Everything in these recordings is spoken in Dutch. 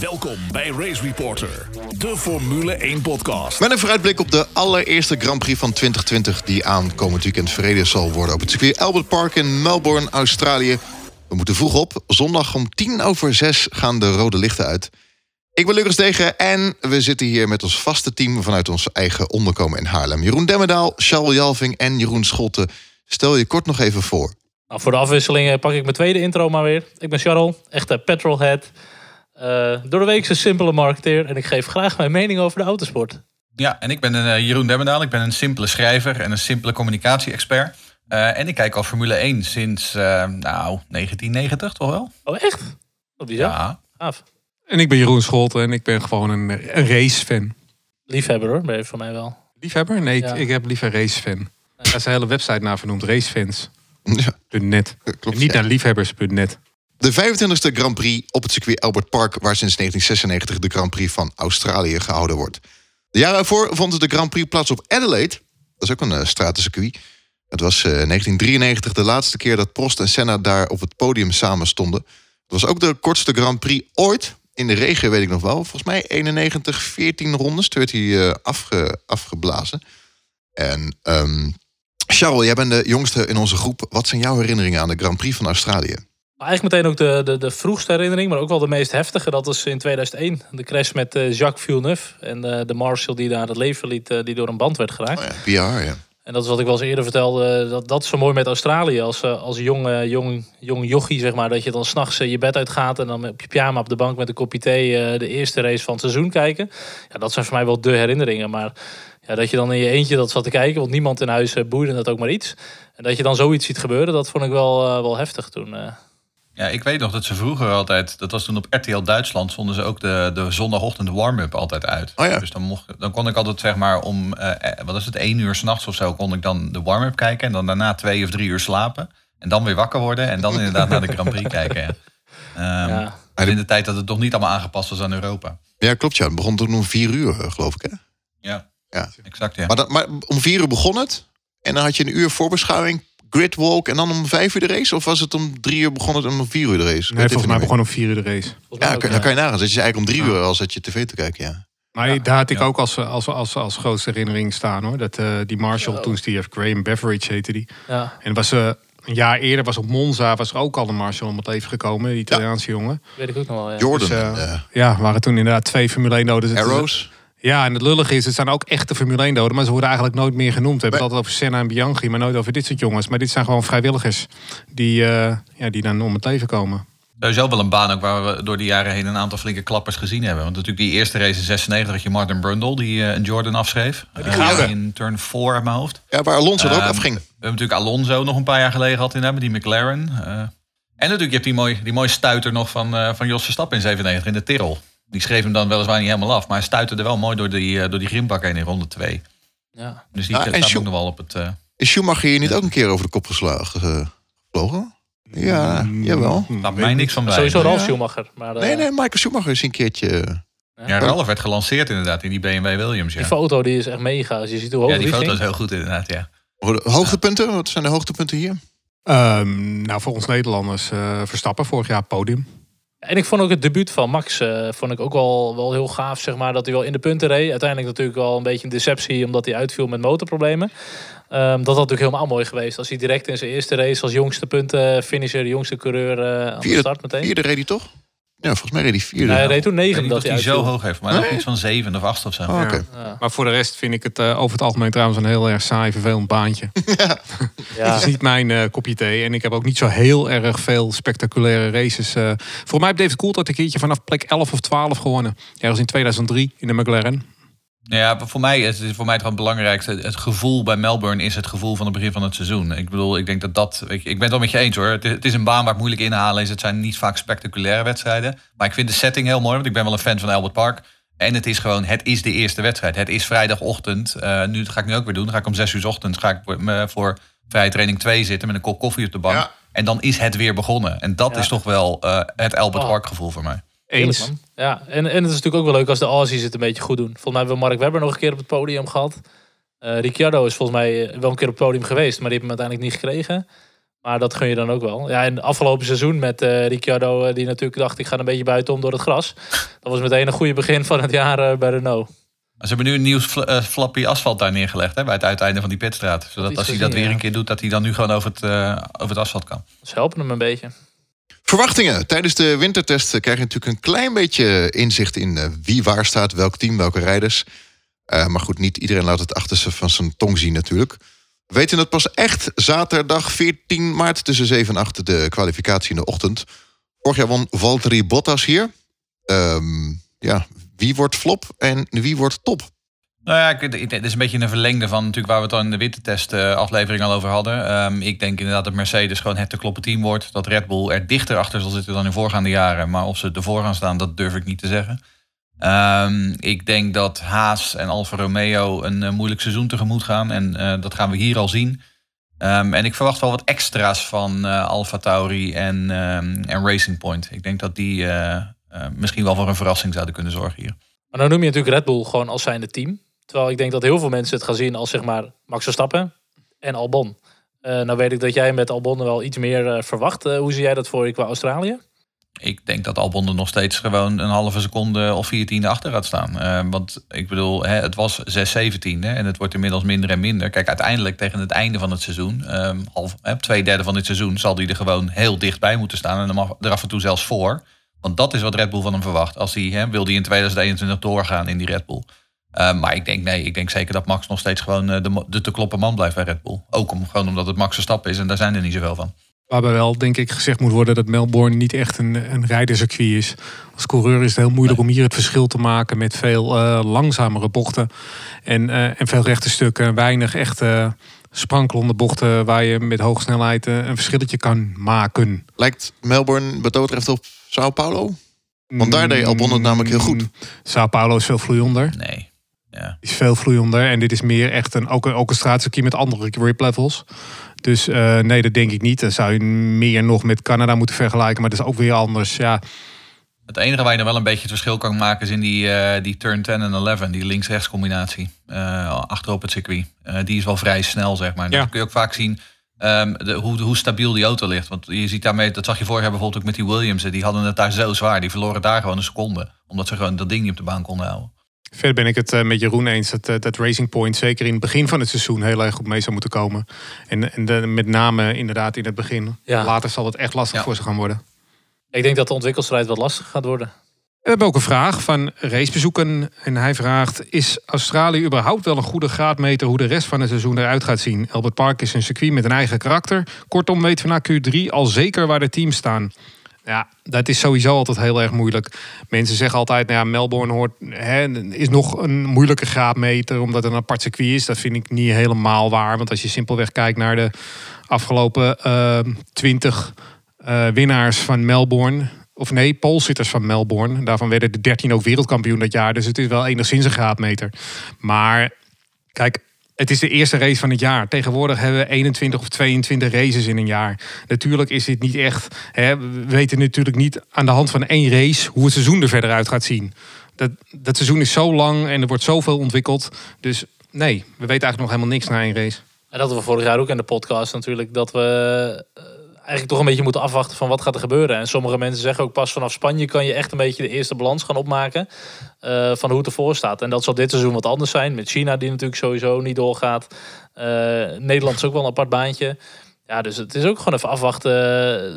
Welkom bij Race Reporter, de Formule 1 podcast. Met een vooruitblik op de allereerste Grand Prix van 2020... die aankomend weekend verreden zal worden op het circuit Albert Park in Melbourne, Australië. We moeten vroeg op. Zondag om tien over zes gaan de rode lichten uit. Ik ben Lucas Degen en we zitten hier met ons vaste team... vanuit ons eigen onderkomen in Haarlem. Jeroen Demmendaal, Charles Jalving en Jeroen Scholte. Stel je kort nog even voor. Nou, voor de afwisseling pak ik mijn tweede intro maar weer. Ik ben Charles, echte petrolhead. Uh, door de week een simpele marketeer. En ik geef graag mijn mening over de autosport. Ja, en ik ben een, uh, Jeroen Demmendaal. Ik ben een simpele schrijver en een simpele communicatie-expert. Uh, en ik kijk al Formule 1 sinds, nou, 1990 toch wel? Oh, echt? Wat bizar. Ja. Gaaf. En ik ben Jeroen Scholten en ik ben gewoon een, een racefan. Liefhebber hoor, ben je van mij wel. Liefhebber? Nee, ja. ik, ik, heb liever racefan. Daar is een hele website naar vernoemd, racefans. Ja. .net. Klopt, niet ja. naar liefhebbers.net. De 25e Grand Prix op het circuit Albert Park, waar sinds 1996 de Grand Prix van Australië gehouden wordt. De jaren ervoor vond de Grand Prix plaats op Adelaide. Dat is ook een uh, stratencircuit. Het was uh, 1993 de laatste keer dat Prost en Senna daar op het podium samen stonden. Het was ook de kortste Grand Prix ooit. In de regen weet ik nog wel. Volgens mij 91, 14 rondes. Werd hij uh, afge, afgeblazen. En um, Charles, jij bent de jongste in onze groep. Wat zijn jouw herinneringen aan de Grand Prix van Australië? Eigenlijk meteen ook de, de, de vroegste herinnering, maar ook wel de meest heftige. Dat was in 2001. De crash met uh, Jacques Villeneuve. En uh, de Marshall die daar het leven liet, uh, die door een band werd geraakt. Oh ja, PR, ja. En dat is wat ik wel eens eerder vertelde. Dat, dat is zo mooi met Australië. Als, als jong, jong, jong jochie, zeg maar. Dat je dan s'nachts je bed uitgaat. En dan op je pyjama op de bank met een kopje thee de eerste race van het seizoen kijken. Ja, dat zijn voor mij wel de herinneringen. Maar ja, dat je dan in je eentje dat zat te kijken. Want niemand in huis boeide dat ook maar iets. En dat je dan zoiets ziet gebeuren. Dat vond ik wel, wel heftig toen. Ja, ik weet nog dat ze vroeger altijd, dat was toen op RTL Duitsland, zonden ze ook de, de zondagochtend warm-up altijd uit. Oh ja. Dus dan, mocht, dan kon ik altijd zeg maar om, uh, wat is het, één uur s'nachts of zo, kon ik dan de warm-up kijken. En dan daarna twee of drie uur slapen. En dan weer wakker worden en dan inderdaad naar de Grand Prix kijken. Ja. Um, ja. In de tijd dat het toch niet allemaal aangepast was aan Europa. Ja, klopt ja. Het begon toen om vier uur, geloof ik hè? Ja, ja. exact ja. Maar, dat, maar om vier uur begon het. En dan had je een uur voorbeschouwing gridwalk en dan om vijf uur de race? Of was het om drie uur begonnen en om vier uur de race? Nee, volgens mij begon om vier uur de race. Ja, kan, dan kan je nagaan. Zet je eigenlijk om drie uur al zet je tv te kijken, ja. Maar ja, daar had ik ja. ook als, als, als, als grootste herinnering staan hoor. Dat uh, die Marshall, ja. toen stierf, Graham Beveridge heette die. Ja. En was uh, een jaar eerder, was op Monza, was er ook al een Marshall om het even gekomen. Die Italiaanse jongen. Weet ik ook nog wel, ja. Jordan. Dus, uh, ja, waren toen inderdaad twee Formule 1 noden. Arrows. Ja, en het lullige is, het zijn ook echte Formule 1 doden, maar ze worden eigenlijk nooit meer genoemd. We hebben het altijd over Senna en Bianchi, maar nooit over dit soort jongens. Maar dit zijn gewoon vrijwilligers die, uh, ja, die dan om het leven komen. Sowieso wel een baan ook waar we door de jaren heen een aantal flinke klappers gezien hebben. Want natuurlijk die eerste race in 96 had je Martin Brundle die uh, een Jordan afschreef. Uh, in turn 4 uit mijn hoofd. Ja, waar Alonso er ook afging. We hebben natuurlijk Alonso nog een paar jaar geleden gehad in met die McLaren. en natuurlijk, je hebt die mooie, die mooie stuiter nog van, van Jos Verstappen in 97 in de Tirol. Die schreef hem dan weliswaar niet helemaal af. Maar hij stuitte er wel mooi door die, uh, door die grimbak heen in ronde 2. Ja. Dus die ja, staat Schu- nog wel op het... Uh... Is Schumacher hier niet ook een keer over de kop geslagen uh, gevlogen? Ja, mm, jawel. Laat mij niks van bij. Sowieso Ralf Schumacher. Maar, nee, nee, Michael Schumacher is een keertje... Ja, ja Ralf werd gelanceerd inderdaad in die BMW Williams. Ja. Die foto die is echt mega. Als je ziet hoe hoog Ja, die die foto ging. is heel goed inderdaad, ja. Hoogtepunten? Wat zijn de hoogtepunten hier? Um, nou, voor ons Nederlanders uh, Verstappen vorig jaar podium. En ik vond ook het debuut van Max uh, vond ik ook wel, wel heel gaaf, zeg maar, dat hij wel in de punten reed. Uiteindelijk natuurlijk wel een beetje een deceptie, omdat hij uitviel met motorproblemen. Um, dat had natuurlijk helemaal mooi geweest. Als hij direct in zijn eerste race als jongste punten finisher, de jongste coureur uh, aan vierde, de start meteen. Vierde reed hij toch? Ja, volgens mij reed hij vierde. Nee, hij reed toen negen. dat hij zo hoog heeft, maar nee? nog iets van zeven of acht of zo. Oh, okay. ja. Maar voor de rest vind ik het uh, over het algemeen trouwens een heel erg saai, vervelend baantje. ja. ja. Het is niet mijn uh, kopje thee. En ik heb ook niet zo heel erg veel spectaculaire races. Uh, voor mij heeft David Coulthard een keertje vanaf plek 11 of 12 gewonnen. Ergens in 2003 in de McLaren. Ja, voor mij is het voor mij het belangrijkste. Het gevoel bij Melbourne is het gevoel van het begin van het seizoen. Ik bedoel, ik denk dat dat. Ik, ik ben het wel met je eens hoor. Het is, het is een baan waar het moeilijk inhalen is. Het zijn niet vaak spectaculaire wedstrijden. Maar ik vind de setting heel mooi. Want ik ben wel een fan van Albert Park. En het is gewoon, het is de eerste wedstrijd. Het is vrijdagochtend. Uh, nu dat ga ik nu ook weer doen. Dan ga ik om zes uur 's ochtends ga ik voor, voor vrije training 2 zitten met een kop koffie op de bank. Ja. En dan is het weer begonnen. En dat ja. is toch wel uh, het Albert oh. Park gevoel voor mij. Eens. Ja, en, en het is natuurlijk ook wel leuk als de Aussies het een beetje goed doen. Volgens mij hebben we Mark Webber nog een keer op het podium gehad. Uh, Ricciardo is volgens mij wel een keer op het podium geweest, maar die heeft hem uiteindelijk niet gekregen. Maar dat gun je dan ook wel. Ja, en afgelopen seizoen met eh Ricciardo, eh, die natuurlijk dacht ik ga een beetje buitenom door het gras. Dat was meteen een goede begin van het jaar eh, bij Renault. Ze hebben nu een nieuw fl- eh, flappy asfalt daar neergelegd hè, bij het uiteinde van die pitstraat. Zodat als hij dat weer een keer doet, dat hij dan nu gewoon over het, eh, over het asfalt kan. Ze helpen hem een beetje. Verwachtingen. Tijdens de wintertest krijg je natuurlijk een klein beetje inzicht in eh, wie waar staat, welk team, welke rijders. Eh, maar goed, niet iedereen laat het achterste van zijn tong zien natuurlijk. We weten het pas echt zaterdag 14 maart tussen 7 en 8 de kwalificatie in de ochtend. Vorig jaar won Valtteri Bottas hier. Ehm, ja, wie wordt flop en wie wordt top? Nou ja, dit is een beetje een verlengde van natuurlijk waar we het al in de wintertest eh, aflevering al over hadden. Ehm, ik denk inderdaad dat Mercedes gewoon het te kloppen team wordt. Dat Red Bull er dichter achter zal zitten dan in voorgaande jaren. Maar of ze ervoor gaan staan, dat durf ik niet te zeggen. Ehm, ik denk dat Haas en Alfa Romeo een eh, moeilijk seizoen tegemoet gaan. En eh, dat gaan we hier al zien. Ehm, en ik verwacht wel wat extra's van eh Alfa Tauri en, en Racing Point. Ik denk dat die misschien wel voor een verrassing zouden kunnen zorgen hier. Maar dan noem je natuurlijk Red Bull gewoon als zijnde team. Terwijl ik denk dat heel veel mensen het gaan zien als zeg maar Max Verstappen en Albon. Eh nou weet ik dat jij met Albon wel iets meer eh, verwacht. Eh, hoe zie jij dat voor je qua Australië? Ik denk dat Albon er nog steeds gewoon een halve seconde of vier tiende achter gaat staan. Want ik bedoel, hè, het was 6 zeventiende en het wordt inmiddels minder en minder. Kijk, uiteindelijk tegen het einde van het seizoen, ehm, half, twee derde van dit seizoen, zal hij er gewoon heel dichtbij moeten staan. En er af en toe zelfs voor. Want dat is wat Red Bull van hem verwacht. Als hij, hè, wil hij in 2021 doorgaan in die Red Bull. Eh, maar ik denk nee, ik denk zeker dat Max nog steeds gewoon eh, de, de te kloppen man blijft bij Red Bull. Ook om, gewoon omdat het Max Verstappen is en daar zijn er niet zoveel van. Waarbij wel, denk ik, gezegd moet worden dat Melbourne niet echt een, een rijdercircuit is. Als coureur is het heel moeilijk om hier het verschil te maken met veel eh, langzamere bochten. En, eh, en veel rechte stukken. Weinig echt eh, sprankelende bochten waar je met hoge snelheid een verschilletje kan maken. Lijkt Melbourne wat dat betreft op Sao Paulo? Want daar deed Albon het namelijk heel goed. Mm, Sao Paulo is veel vloeiender. Nee. Ja. is veel vloeiender. En dit is meer echt een, ook, een- ook een straatcircuit met andere grip levels. Dus eh, nee, dat denk ik niet. Dan zou je meer nog met Canada moeten vergelijken. Maar dat is ook weer anders. Ja, Het enige waar je dan wel een beetje het verschil kan maken is in die, eh, die turn 10 en 11, die links-rechts combinatie. eh achterop het circuit. Die is wel vrij snel, zeg maar. Ja. Dan kun je ook vaak zien ehm, de, hoe, hoe stabiel die auto ligt. Want je ziet daarmee, dat zag je vorig jaar bijvoorbeeld ook met die Williams. Die hadden het daar zo zwaar. Die verloren daar gewoon een seconde. Omdat ze gewoon dat ding niet op de baan konden houden. Verder ben ik het eh, met Jeroen eens dat, eh, dat Racing Point zeker in het begin van het seizoen heel erg goed mee zou moeten komen. En, en de- met name inderdaad in het begin. Ja. Later zal het echt lastig Ja. voor ze gaan worden. Ik denk dat de ontwikkelstrijd wat lastig gaat worden. We hebben ook een vraag van Racebezoeken. En hij vraagt: Is Australië überhaupt wel een goede graadmeter hoe de rest van het seizoen eruit gaat zien? Albert Park is een circuit met een eigen karakter. Kortom, weten we na Q3 al zeker waar de teams staan. Ja, dat is sowieso altijd heel erg moeilijk. Mensen zeggen altijd, nou ja, Melbourne hoort, hè, is nog een moeilijke graadmeter omdat het een apart circuit is. Dat vind ik niet helemaal waar. Want als je simpelweg kijkt naar de afgelopen twintig winnaars van Melbourne, of nee, poolzitters van Melbourne. Daarvan werden de 13 ook wereldkampioen dat jaar. Dus het is wel enigszins een graadmeter. Maar kijk, het is de eerste race van het jaar. Tegenwoordig hebben we 21 of 22 races in een jaar. Natuurlijk is dit niet echt. Hè, we weten natuurlijk niet aan de hand van één race hoe het seizoen er verder uit gaat zien. Dat, dat seizoen is zo lang en er wordt zoveel ontwikkeld. Dus nee, we weten eigenlijk nog helemaal niks na één race. En dat we vorig jaar ook in de podcast natuurlijk. Dat we eh, eigenlijk toch een beetje moeten afwachten van wat gaat er gebeuren. En sommige mensen zeggen ook pas vanaf Spanje kan je echt een beetje de eerste balans gaan opmaken. eh, van hoe het ervoor staat. En dat zal dit seizoen wat anders zijn. Met China die natuurlijk sowieso niet doorgaat. Eh, Nederland is ook wel een apart baantje. Ja, dus het is ook gewoon even afwachten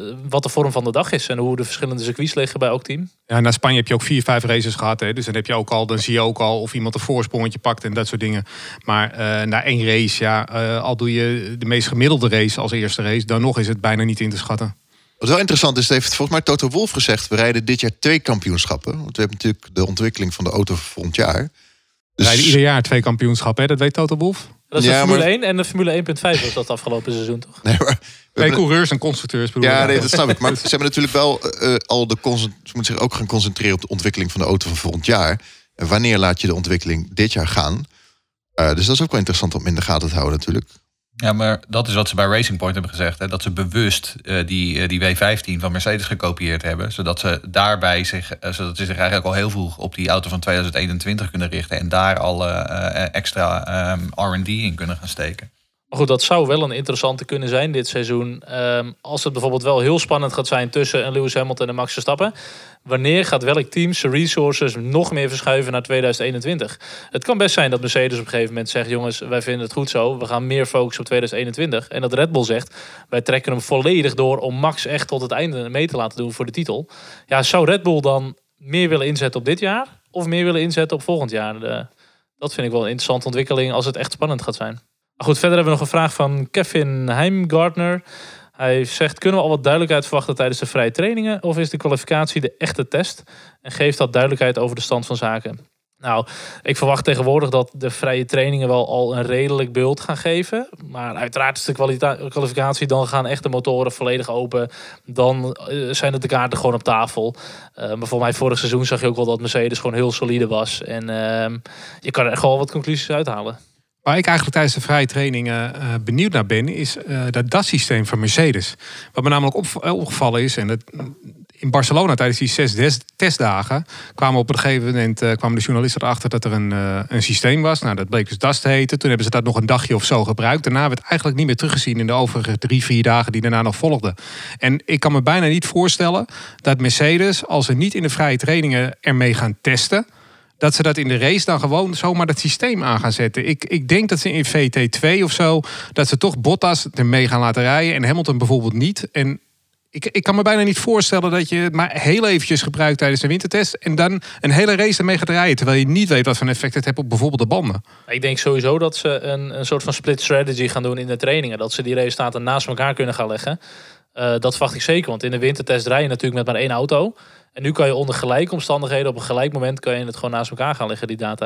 eh, wat de vorm van de dag is. En hoe de verschillende circuits liggen bij elk team. Ja, na Spanje heb je ook vier, vijf races gehad. Hè? Dus dan, heb je ook al, dan zie je ook al of iemand een voorsprongetje pakt en dat soort dingen. Maar eh, na één race, ja, eh, al doe je de meest gemiddelde race als eerste race, dan nog is het bijna niet in te schatten. Wat wel interessant is, het heeft volgens mij Toto Wolf gezegd... we rijden dit jaar twee kampioenschappen. Want we hebben natuurlijk de ontwikkeling van de auto van volgend jaar. We Dus rijden ieder jaar twee kampioenschappen, hè? dat weet Toto Wolf. Dat is Ja, de Formule maar- 1 en de Formule 1.5 was dat afgelopen seizoen toch? Nee, maar, hebben- coureurs en constructeurs bedoel ja, ik. nee, dat snap ik. Maar ze hebben natuurlijk wel eh, al de ze moeten zich ook gaan concentreren op de ontwikkeling van de auto van volgend jaar. En wanneer laat je de ontwikkeling dit jaar gaan? Eh, dus dat is ook wel interessant om in de gaten te houden natuurlijk. Ja, maar dat is wat ze bij Racing Point hebben gezegd. Hè, dat ze bewust eh, die, eh, die W15 van Mercedes gekopieerd hebben. Zodat ze daarbij zich, eh, zodat ze zich eigenlijk al heel vroeg op die auto van 2021 kunnen richten. En daar al extra ehm, RD in kunnen gaan steken. Maar goed, dat zou wel een interessante kunnen zijn dit seizoen. Ehm, als het bijvoorbeeld wel heel spannend gaat zijn tussen Lewis Hamilton en Max Verstappen. Wanneer gaat welk team zijn resources nog meer verschuiven naar 2021? Het kan best zijn dat Mercedes op een gegeven moment zegt: jongens, wij vinden het goed zo. We gaan meer focussen op 2021. En dat Red Bull zegt: wij trekken hem volledig door om Max echt tot het einde mee te laten doen voor de titel. Ja, zou Red Bull dan meer willen inzetten op dit jaar? Of meer willen inzetten op volgend jaar? De, dat vind ik wel een interessante ontwikkeling als het echt spannend gaat zijn. Goed, verder hebben we nog een vraag van Kevin Heimgartner. Hij zegt, kunnen we al wat duidelijkheid verwachten tijdens de vrije trainingen? Of is de kwalificatie de echte test? En geeft dat duidelijkheid over de stand van zaken? Nou, ik verwacht tegenwoordig dat de vrije trainingen wel al een redelijk beeld gaan geven. Maar uiteraard is de kwalificatie, dan gaan echt de motoren volledig open. Dan eh, zijn de kaarten gewoon op tafel. Uh, maar voor mij vorig seizoen zag je ook wel dat Mercedes gewoon heel solide was. En uh, je kan er gewoon wat conclusies uithalen. Waar ik eigenlijk tijdens de vrije trainingen uh, benieuwd naar ben, is uh, dat DAS-systeem van Mercedes. Wat me namelijk op, opgevallen is, en dat, in Barcelona tijdens die zes testdagen kwamen op een gegeven moment kwamen de journalisten erachter dat er een, een systeem was. Nou, dat bleek dus DAS te heten. Toen hebben ze dat nog een dagje of zo gebruikt. Daarna werd eigenlijk niet meer teruggezien in de overige drie, vier dagen die daarna nog volgden. En ik kan me bijna niet voorstellen dat Mercedes, als ze niet in de vrije trainingen ermee gaan testen dat ze dat in de race dan gewoon zomaar dat systeem aan gaan zetten. Ik, ik denk dat ze in VT2 of zo, dat ze toch Bottas ermee gaan laten rijden en Hamilton bijvoorbeeld niet. En ik, ik kan me bijna niet voorstellen dat je het maar heel eventjes gebruikt tijdens de wintertest. En dan een hele race ermee gaat rijden. Terwijl je niet weet wat voor effect het heeft op bijvoorbeeld de banden. Ik denk sowieso dat ze een, een soort van split strategy gaan doen in de trainingen. Dat ze die resultaten naast elkaar kunnen gaan leggen. Uh, dat verwacht ik zeker. Want in de wintertest rij je natuurlijk met maar één auto. En nu kan je onder gelijke omstandigheden op een gelijk moment kan je het gewoon naast elkaar gaan leggen, die data.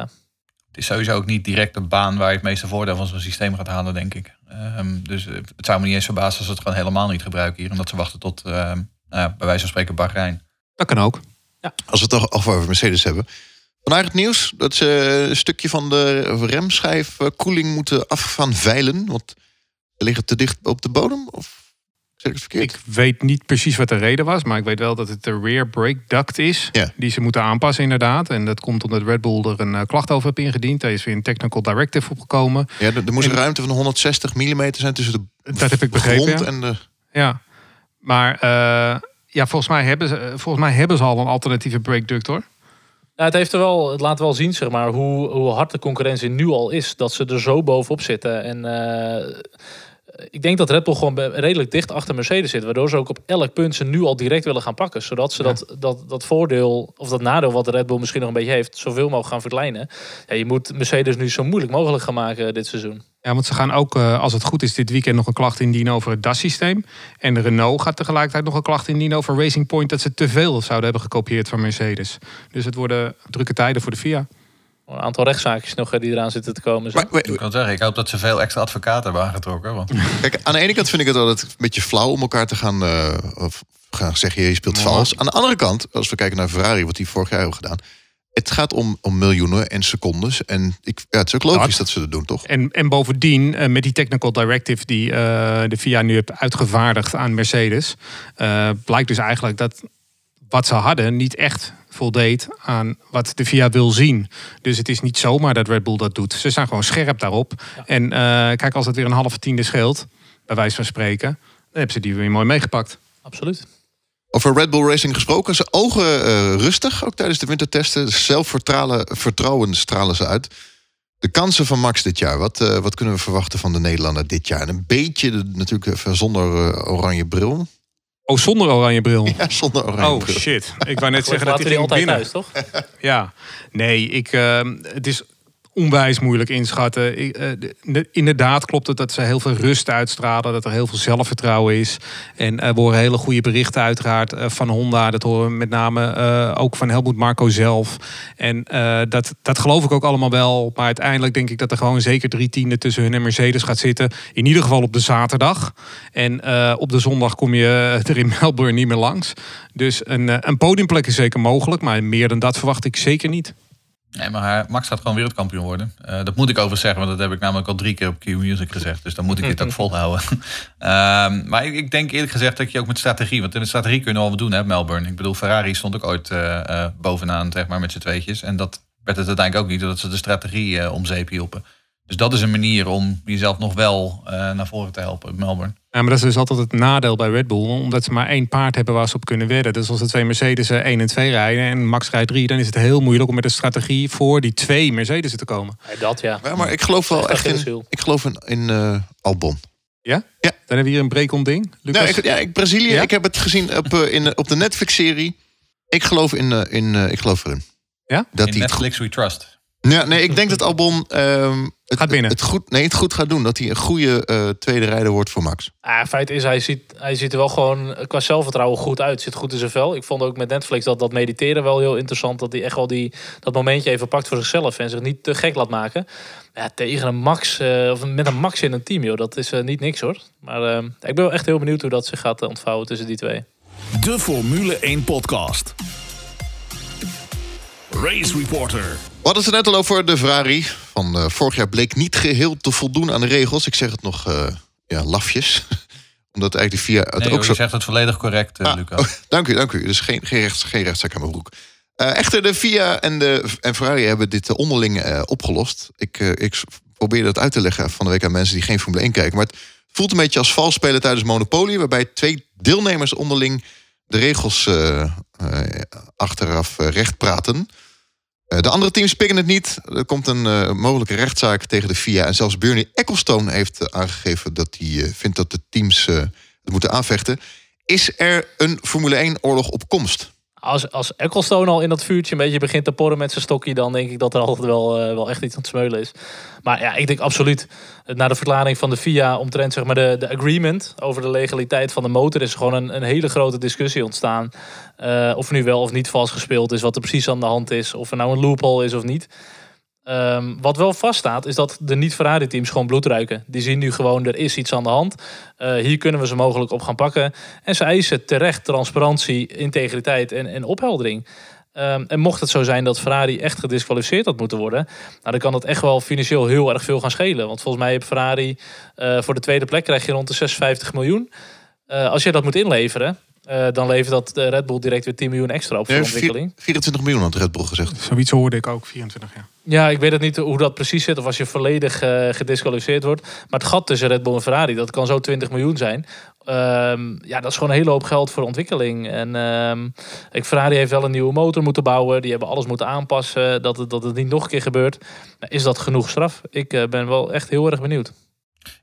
Het is sowieso ook niet direct de baan waar je het meeste voordeel van zo'n systeem gaat halen, denk ik. Um, dus het zou me niet eens verbazen als ze het gewoon helemaal niet gebruiken hier. Omdat ze wachten tot, uh, nou, bij wijze van spreken, Bahrein. Dat kan ook. Ja. Als we het toch over Mercedes hebben. Vandaag het nieuws dat ze een stukje van de remschijf koeling moeten af gaan veilen. Want ze liggen te dicht op de bodem. Of ik weet niet precies wat de reden was, maar ik weet wel dat het de rear brake duct is. Ja. Die ze moeten aanpassen inderdaad. En dat komt omdat Red Bull er een uh, klacht over heeft ingediend. Daar is weer een technical directive opgekomen. Ja, er, er moest een ruimte van 160 mm zijn tussen de dat heb ik begrepen, grond ja. en de... Ja, maar uh, ja, volgens mij, hebben ze, volgens mij hebben ze al een alternatieve brake duct hoor. Ja, het, heeft er wel, het laat wel zien zeg maar, hoe, hoe hard de concurrentie nu al is. Dat ze er zo bovenop zitten. En... Uh, ik denk dat Red Bull gewoon redelijk dicht achter Mercedes zit. Waardoor ze ook op elk punt ze nu al direct willen gaan pakken. Zodat ze dat, dat, dat voordeel, of dat nadeel wat Red Bull misschien nog een beetje heeft, zoveel mogelijk gaan verkleinen. Ja, je moet Mercedes nu zo moeilijk mogelijk gaan maken dit seizoen. Ja, want ze gaan ook, eh, als het goed is, dit weekend nog een klacht indienen over het DAS-systeem. En Renault gaat tegelijkertijd nog een klacht indienen over Racing Point... dat ze te veel zouden hebben gekopieerd van Mercedes. Dus het worden drukke tijden voor de FIA een aantal rechtszaakjes nog die eraan zitten te komen. Maar, ik kan zeggen, ik hoop dat ze veel extra advocaten hebben aangetrokken. Want... Kijk, aan de ene kant vind ik het altijd een beetje flauw om elkaar te gaan, uh, of gaan zeggen, je speelt vals. Aan de andere kant, als we kijken naar Ferrari, wat die vorig jaar hebben gedaan. Het gaat om, om miljoenen en secondes. En ik, ja, het is ook logisch dat, ze dat doen, toch? En, en bovendien, uh, met die technical directive die uh, de FIA nu heeft uitgevaardigd aan Mercedes, blijkt dus eigenlijk dat wat ze hadden niet echt voldeed aan wat de VIA wil zien. Dus het is niet zomaar dat Red Bull dat doet. Ze zijn gewoon scherp daarop. En uh, kijk, als het weer een halve tiende scheelt, bij wijze van spreken, dan hebben ze die weer mooi meegepakt. Absoluut. Over Red Bull Racing gesproken. Ze ogen uh, rustig, ook tijdens de wintertesten. Zelfvertrouwen stralen ze uit. De kansen van Max dit jaar, wat, uh, wat kunnen we verwachten van de Nederlander dit jaar? een beetje natuurlijk zonder oranje bril. Oh, zonder oranje bril. Ja, zonder oranje oh, bril. shit. Ik wou net zeggen dat hij ging altijd binnen. thuis, toch? ja. Nee, ik, uh, het is onwijs moeilijk inschatten. Uh, inderdaad klopt het dat ze heel veel rust uitstralen. Dat er heel veel zelfvertrouwen is. En uh, we horen hele goede berichten uiteraard uh, van Honda. Dat horen we met name ook van Helmoet Marco zelf. En dat, dat geloof ik ook allemaal wel. Maar uiteindelijk denk ik dat er gewoon zeker drie tienden tussen hun en Mercedes gaat zitten. In ieder geval op de zaterdag. En op de zondag kom je er in Melbourne niet meer langs. Dus een, een podiumplek is zeker mogelijk. Maar meer dan dat verwacht ik zeker niet. Nee, maar Max gaat gewoon wereldkampioen worden. Uh, dat moet ik over zeggen, want dat heb ik namelijk al drie keer op Q-Music gezegd. Dus dan moet ik dit ook volhouden. um, maar ik, ik, denk eerlijk gezegd dat je ook met strategie... Want in de strategie kunnen we al wat doen, hè, Melbourne. Ik bedoel, Ferrari stond ook ooit uh, uh, bovenaan, zeg maar, met z'n tweetjes. En dat werd het uiteindelijk ook niet, doordat ze de strategie om zeep hielpen. Dus dat is een manier om jezelf nog wel uh, naar voren te helpen in Melbourne. Ja, maar dat is dus altijd het nadeel bij Red Bull. Omdat ze maar één paard hebben waar ze op kunnen wedden. Dus als de twee Mercedes 1 en 2 rijden en Max rijdt 3... dan is het heel moeilijk om met een strategie voor die twee Mercedes te komen. Ja, dat ja. ja. Maar ik geloof wel echt in, ik geloof in, in uh, Albon. Ja? Ja. Dan hebben we hier een break ding. Lucas? Nou, ik, ja, ik, Brazilië. Ik heb het gezien op, uh, in, op de Netflix-serie. Ik geloof in, uh, in ik geloof erin. Ja? Dat in Netflix We Trust. Ja, nee, ik denk dat Albon um, het, gaat binnen. Het, goed, nee, het goed gaat doen. Dat hij een goede uh, tweede rijder wordt voor Max. Ah, feit is, hij ziet, hij ziet er wel gewoon qua zelfvertrouwen goed uit. Zit goed in zijn vel. Ik vond ook met Netflix dat dat mediteren wel heel interessant. Dat hij echt wel die, dat momentje even pakt voor zichzelf. En zich niet te gek laat maken. Ja, tegen een Max, uh, of met een Max in een team, joh. Dat is uh, niet niks hoor. Maar ik ben wel echt heel benieuwd hoe dat zich gaat ontvouwen tussen die twee. De Formule 1 podcast. Race Reporter. We hadden het net al over de Ferrari. Van uh, vorig jaar bleek niet geheel te voldoen aan de regels. Ik zeg het nog uh, ja, lafjes. Omdat eigenlijk de VIA... Het nee, ook joh, zo... je zegt het volledig correct, uh, ah, Luca. Oh, dank u, dank u. Dus geen, geen, rechts, geen rechtszaak aan mijn broek. echter, de VIA en, de, en Ferrari hebben dit onderling opgelost. Ik, ik probeer dat uit te leggen van de week aan mensen die geen Formule 1 kijken. Maar het voelt een beetje als vals spelen tijdens Monopoly. Waarbij twee deelnemers onderling de regels achteraf recht praten... De andere teams pikken het niet. Er komt een uh, mogelijke rechtszaak tegen de FIA. En zelfs Bernie Ecclestone heeft aangegeven dat hij vindt dat de teams het moeten aanvechten. Is er een Formule 1-oorlog op komst? Als, als al in dat vuurtje een beetje begint te porren met zijn stokje... dan denk ik dat er altijd wel, wel echt iets aan het smeulen is. Maar ja, ik denk absoluut... na de verklaring van de FIA omtrent zeg maar, de, de agreement... over de legaliteit van de motor... is gewoon een, een hele grote discussie ontstaan. Uh, of nu wel of niet vals gespeeld is, wat er precies aan de hand is, of er nou een loophole is of niet. Um, wat wel vaststaat, is dat de niet-Ferrari-teams gewoon bloed ruiken. Die zien nu gewoon, er is iets aan de hand. Uh, hier kunnen we ze mogelijk op gaan pakken. En ze eisen terecht transparantie, integriteit en, en opheldering. Um, en mocht het zo zijn dat Ferrari echt gedisqualificeerd had moeten worden, nou, dan kan dat echt wel financieel heel erg veel gaan schelen. Want volgens mij heb Ferrari uh, voor de tweede plek krijg je rond de 56 miljoen. Uh, als je dat moet inleveren, uh, dan levert dat de Red Bull direct weer 10 miljoen extra op voor Nee, ontwikkeling. 24 miljoen had Red Bull gezegd. Zoiets hoorde ik ook, 24 jaar. Ja, ik weet het niet hoe dat precies zit of als je volledig uh, gedisqualificeerd wordt. Maar het gat tussen Red Bull en Ferrari, dat kan zo 20 miljoen zijn. Um, ja, dat is gewoon een hele hoop geld voor ontwikkeling. En um, ik, Ferrari heeft wel een nieuwe motor moeten bouwen. Die hebben alles moeten aanpassen, dat het, dat het niet nog een keer gebeurt. Is dat genoeg straf? Ik uh, ben wel echt heel erg benieuwd.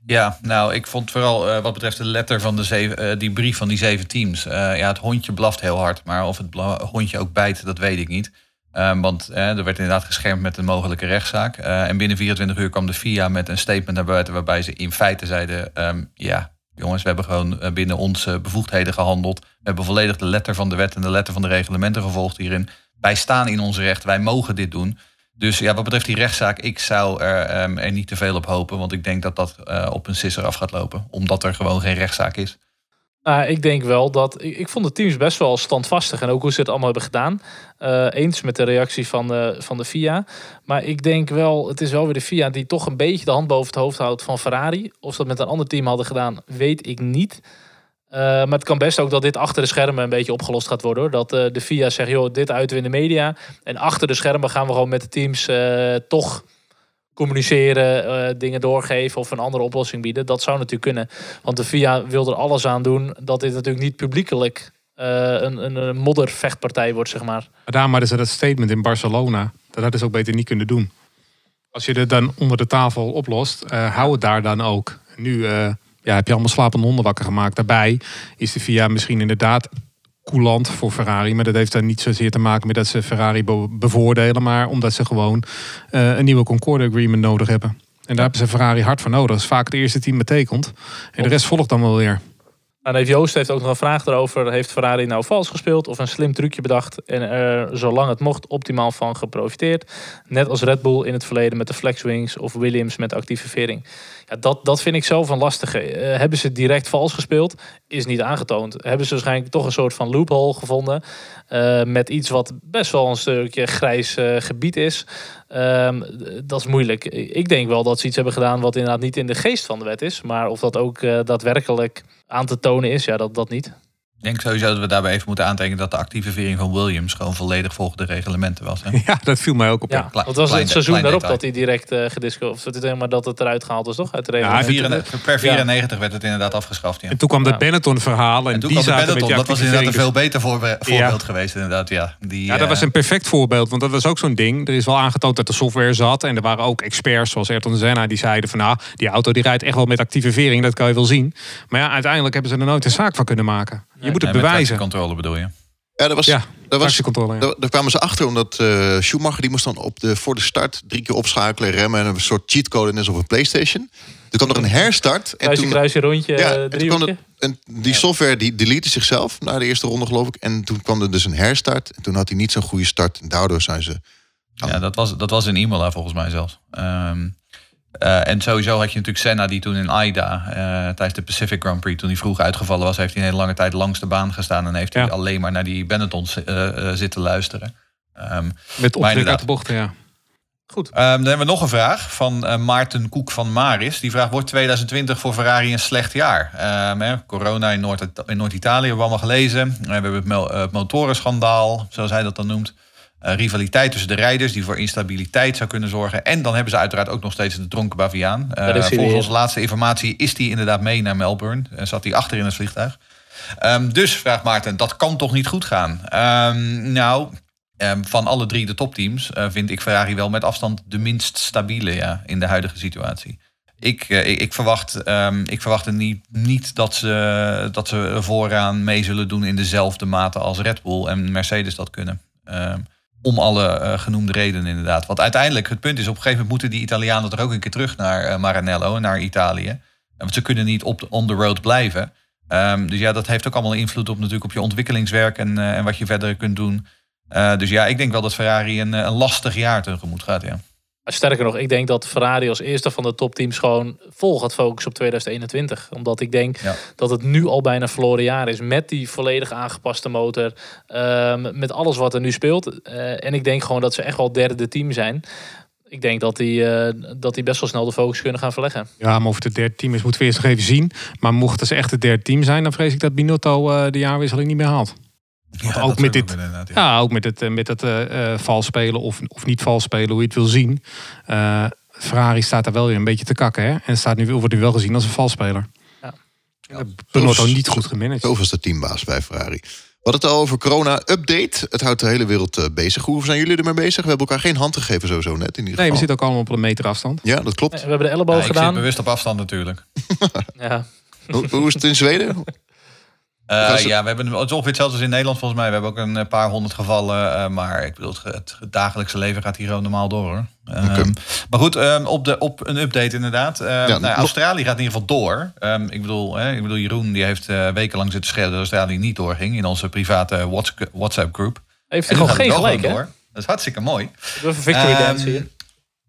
Ja, nou, ik vond vooral uh, wat betreft de letter van de zeven, die brief van die zeven teams. Ja, het hondje blaft heel hard, maar of het hondje ook bijt, dat weet ik niet. Um, want er werd inderdaad geschermd met een mogelijke rechtszaak. en binnen 24 uur kwam de FIA met een statement naar buiten waarbij ze in feite zeiden: um, ja, jongens, we hebben gewoon binnen onze bevoegdheden gehandeld. We hebben volledig de letter van de wet en de letter van de reglementen gevolgd hierin. Wij staan in onze recht, wij mogen dit doen. Dus ja, wat betreft die rechtszaak, ik zou er, um, er niet te veel op hopen. Want ik denk dat dat uh, op een sisser af gaat lopen. Omdat er gewoon geen rechtszaak is. Uh, ik denk wel dat. Ik, vond de teams best wel standvastig. En ook hoe ze het allemaal hebben gedaan. Uh, eens met de reactie van de, van de FIA. Maar ik denk wel, het is wel weer de FIA die toch een beetje de hand boven het hoofd houdt van Ferrari. Of ze dat met een ander team hadden gedaan, weet ik niet. Uh, maar het kan best ook dat dit achter de schermen een beetje opgelost gaat worden. Dat de FIA zegt, joh, dit uiten we in de media. En achter de schermen gaan we gewoon met de teams toch communiceren, dingen doorgeven of een andere oplossing bieden. Dat zou natuurlijk kunnen. Want de FIA wil er alles aan doen dat dit natuurlijk niet publiekelijk een, een, een moddervechtpartij wordt, zeg maar. Maar daarom ze dat statement in Barcelona. Dat hadden ze ook beter niet kunnen doen. Als je het dan onder de tafel oplost, hou het daar dan ook. Nu ja, heb je allemaal slapende honden wakker gemaakt. Daarbij is de VIA misschien inderdaad coulant voor Ferrari. Maar dat heeft dan niet zozeer te maken met dat ze Ferrari bevoordelen. Maar omdat ze gewoon uh, een nieuwe Concorde Agreement nodig hebben. En daar hebben ze Ferrari hard voor nodig. Dat is vaak het eerste team betekent. En de rest volgt dan wel weer. En heeft Joost heeft ook nog een vraag erover. Heeft Ferrari nou vals gespeeld of een slim trucje bedacht en er zolang het mocht optimaal van geprofiteerd? Net als Red Bull in het verleden met de Flexwings of Williams met actieve vering. Ja, dat, dat vind ik zelf een lastige. Uh, hebben ze direct vals gespeeld? Is niet aangetoond. Hebben ze waarschijnlijk toch een soort van loophole gevonden. Uh, met iets wat best wel een stukje grijs uh, gebied is. Um, dat is moeilijk. Ik denk wel dat ze iets hebben gedaan wat inderdaad niet in de geest van de wet is. Maar of dat ook daadwerkelijk aan te tonen is, ja, dat, dat niet. Ik denk sowieso dat we daarbij even moeten aantekenen dat de actieve vering van Williams gewoon volledig volgens de reglementen was. Hè? Ja, dat viel mij ook op. Ja. Kle- dat was klein het seizoen daarop dat hij direct eh gedisco... Of het maar dat het eruit gehaald is, toch? Uit de Ja, per 94 werd het inderdaad afgeschaft. Ja. En toen kwam Ja. dat Benetton-verhaal. En, En toen die kwam de Benetton, die dat was inderdaad een veel beter voorbe- voorbeeld geweest inderdaad. Ja, die, Ja, dat eh, was een perfect voorbeeld. Want dat was ook zo'n ding. Er is wel aangetoond dat de software zat. En er waren ook experts zoals Ayrton Senna. Die zeiden van nou, die auto die rijdt echt wel met actieve vering. Dat kan je wel zien. Maar ja, uiteindelijk hebben ze er nooit een zaak van kunnen maken. Je moet het nee, bewijzen. controle bedoel je. Ja, dat was, Ja, dat was, tractiecontrole. Ja. daar, daar kwamen ze achter omdat eh, Schumacher die moest dan op de, voor de start drie keer opschakelen, remmen en een soort cheatcode net als op een PlayStation. Toen kwam er een herstart en Kruisje, toen, kruisje, rondje, ja, eh, en er, en die software die delete zichzelf na de eerste ronde geloof ik. En toen kwam er dus een herstart en toen had hij niet zo'n goede start. En daardoor zijn ze Ja, dat was, dat was in Imola volgens mij zelfs. Ehm, eh, en sowieso had je natuurlijk Senna die toen in Aida eh, tijdens de Pacific Grand Prix, toen hij vroeg uitgevallen was, heeft hij een hele lange tijd langs de baan gestaan en heeft hij alleen maar naar die Benetton eh, zitten luisteren. Ehm, Met optrek uit de bochten, ja. Goed. Ehm, dan hebben we nog een vraag van Maarten Koek van Maris. Die vraagt, wordt 2020 voor Ferrari een slecht jaar? Ehm, hè, corona in Noord- in Noord-Italië hebben we allemaal gelezen. We hebben het motorenschandaal, zoals hij dat dan noemt. Eh, rivaliteit tussen de rijders die voor instabiliteit zou kunnen zorgen. En dan hebben ze uiteraard ook nog steeds de dronken Baviaan. Eh, volgens onze laatste informatie is die inderdaad mee naar Melbourne. En zat hij achter in het vliegtuig. Ehm, dus, vraagt Maarten, dat kan toch niet goed gaan? Ehm, nou, ehm, van alle drie de topteams eh, vind ik Ferrari wel met afstand de minst stabiele ja, in de huidige situatie. Ik, eh, ik, ik verwacht, ik verwacht er niet, niet dat, ze, dat ze vooraan mee zullen doen in dezelfde mate als Red Bull en Mercedes dat kunnen. Om alle eh, genoemde redenen inderdaad. Want uiteindelijk, het punt is, op een gegeven moment moeten die Italianen toch ook een keer terug naar eh, Maranello en naar Italië. Want ze kunnen niet op de, on the road blijven. Ehm, dus ja, dat heeft ook allemaal invloed op natuurlijk op je ontwikkelingswerk en, eh, en wat je verder kunt doen. Dus ja, ik denk wel dat Ferrari een, een lastig jaar tegemoet gaat. Ja. Sterker nog, ik denk dat Ferrari als eerste van de topteams gewoon vol gaat focussen op 2021. Omdat ik denk Ja. dat het nu al bijna verloren jaar is. Met die volledig aangepaste motor. ehm, met alles wat er nu speelt. Eh, en ik denk gewoon dat ze echt wel derde team zijn. Ik denk dat die, eh, dat die best wel snel de focus kunnen gaan verleggen. Ja, maar of het het derde team is, moeten we eerst nog even zien. Maar mochten ze echt het derde team zijn, dan vrees ik dat Binotto eh, de jaarwisseling niet meer haalt. Ja, ook met dit- ja. Ja, ook met het, eh, met het eh, eh, vals spelen of, of niet vals spelen, hoe je het wil zien. Eh, Ferrari staat daar wel weer een beetje te kakken. Hè? En staat nu, wordt nu wel gezien als een valsspeler. Ja. Ja. Binotto niet goed gemanaged. Zo was de teambaas bij Ferrari. We hadden het al over corona-update. Het houdt de hele wereld eh, bezig. Hoe zijn jullie ermee bezig? We hebben elkaar geen hand gegeven sowieso net in ieder Nee, geval. we zitten ook allemaal op een meter afstand. Ja, dat klopt. We hebben de elleboog Ja, ik zit gedaan. bewust op afstand natuurlijk. Ja. Hoe, hoe is het in Zweden? Eh, het- ja, we hebben het is ongeveer hetzelfde als in Nederland volgens mij. We hebben ook een eh, paar honderd gevallen. eh, maar ik bedoel, het, het dagelijkse leven gaat hier gewoon normaal door. Hoor. Ehm. Maar goed, ehm, op, de, op een update inderdaad. Ehm, nou, nog- Australië gaat in ieder geval door. Ehm, ik, bedoel, hè, ik bedoel, Jeroen die heeft eh, wekenlang zitten schreeuwen dat Australië niet doorging. In onze private Whats- WhatsApp groep. Heeft hij gewoon geen gelijk, hè? door. Dat is hartstikke mooi. Even victory Ehm, dance hier.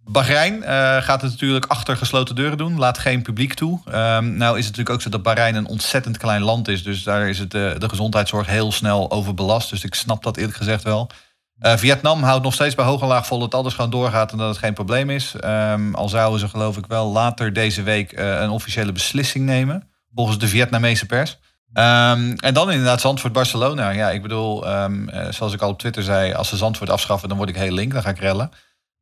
Bahrein eh, gaat het natuurlijk achter gesloten deuren doen. Laat geen publiek toe. Ehm, nou is het natuurlijk ook zo dat Bahrein een ontzettend klein land is. Dus daar is het, eh, de gezondheidszorg heel snel overbelast. Dus ik snap dat eerlijk gezegd wel. Eh, Vietnam houdt nog steeds bij hoog en laag vol dat alles gewoon doorgaat en dat het geen probleem is. Ehm, al zouden ze geloof ik wel later deze week een officiële beslissing nemen. Volgens de Vietnamese pers. Ehm, en dan inderdaad Zandvoort-Barcelona. Ja, ik bedoel, zoals ik al op Twitter zei... als ze Zandvoort afschaffen, dan word ik heel link. Dan ga ik rellen.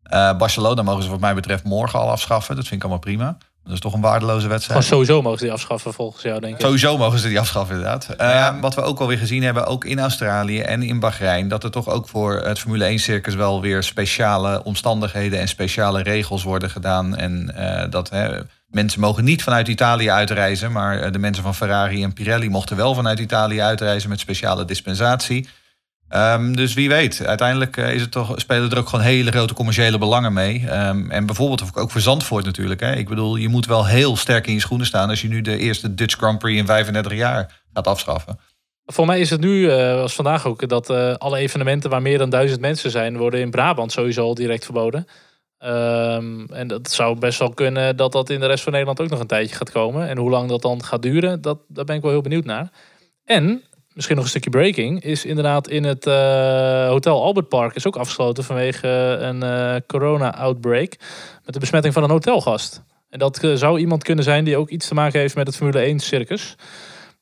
Eh, Barcelona mogen ze wat mij betreft morgen al afschaffen. Dat vind ik allemaal prima. Dat is toch een waardeloze wedstrijd. Gewoon sowieso mogen ze die afschaffen volgens jou, denk ik. Sowieso mogen ze die afschaffen, inderdaad. Eh, wat we ook alweer gezien hebben, ook in Australië en in Bahrein... dat er toch ook voor het Formule 1-circus wel weer speciale omstandigheden... en speciale regels worden gedaan. En eh, dat hè, mensen mogen niet vanuit Italië uitreizen... maar de mensen van Ferrari en Pirelli mochten wel vanuit Italië uitreizen... met speciale dispensatie. Ehm, dus wie weet, uiteindelijk eh, is het toch, spelen er ook gewoon hele grote commerciële belangen mee. Ehm, en bijvoorbeeld ook voor Zandvoort natuurlijk. Hè. Ik bedoel, je moet wel heel sterk in je schoenen staan als je nu de eerste Dutch Grand Prix in 35 jaar gaat afschaffen. Voor mij is het nu, eh als vandaag ook, dat eh, alle evenementen waar meer dan duizend mensen zijn, worden in Brabant sowieso al direct verboden. Ehm, en dat zou best wel kunnen dat dat in de rest van Nederland ook nog een tijdje gaat komen. En hoe lang dat dan gaat duren, dat, daar ben ik wel heel benieuwd naar. En, misschien nog een stukje breaking, is inderdaad in het eh, Hotel Albert Park is ook afgesloten vanwege een eh, corona-outbreak met de besmetting van een hotelgast. En dat eh, zou iemand kunnen zijn die ook iets te maken heeft met het Formule 1 circus.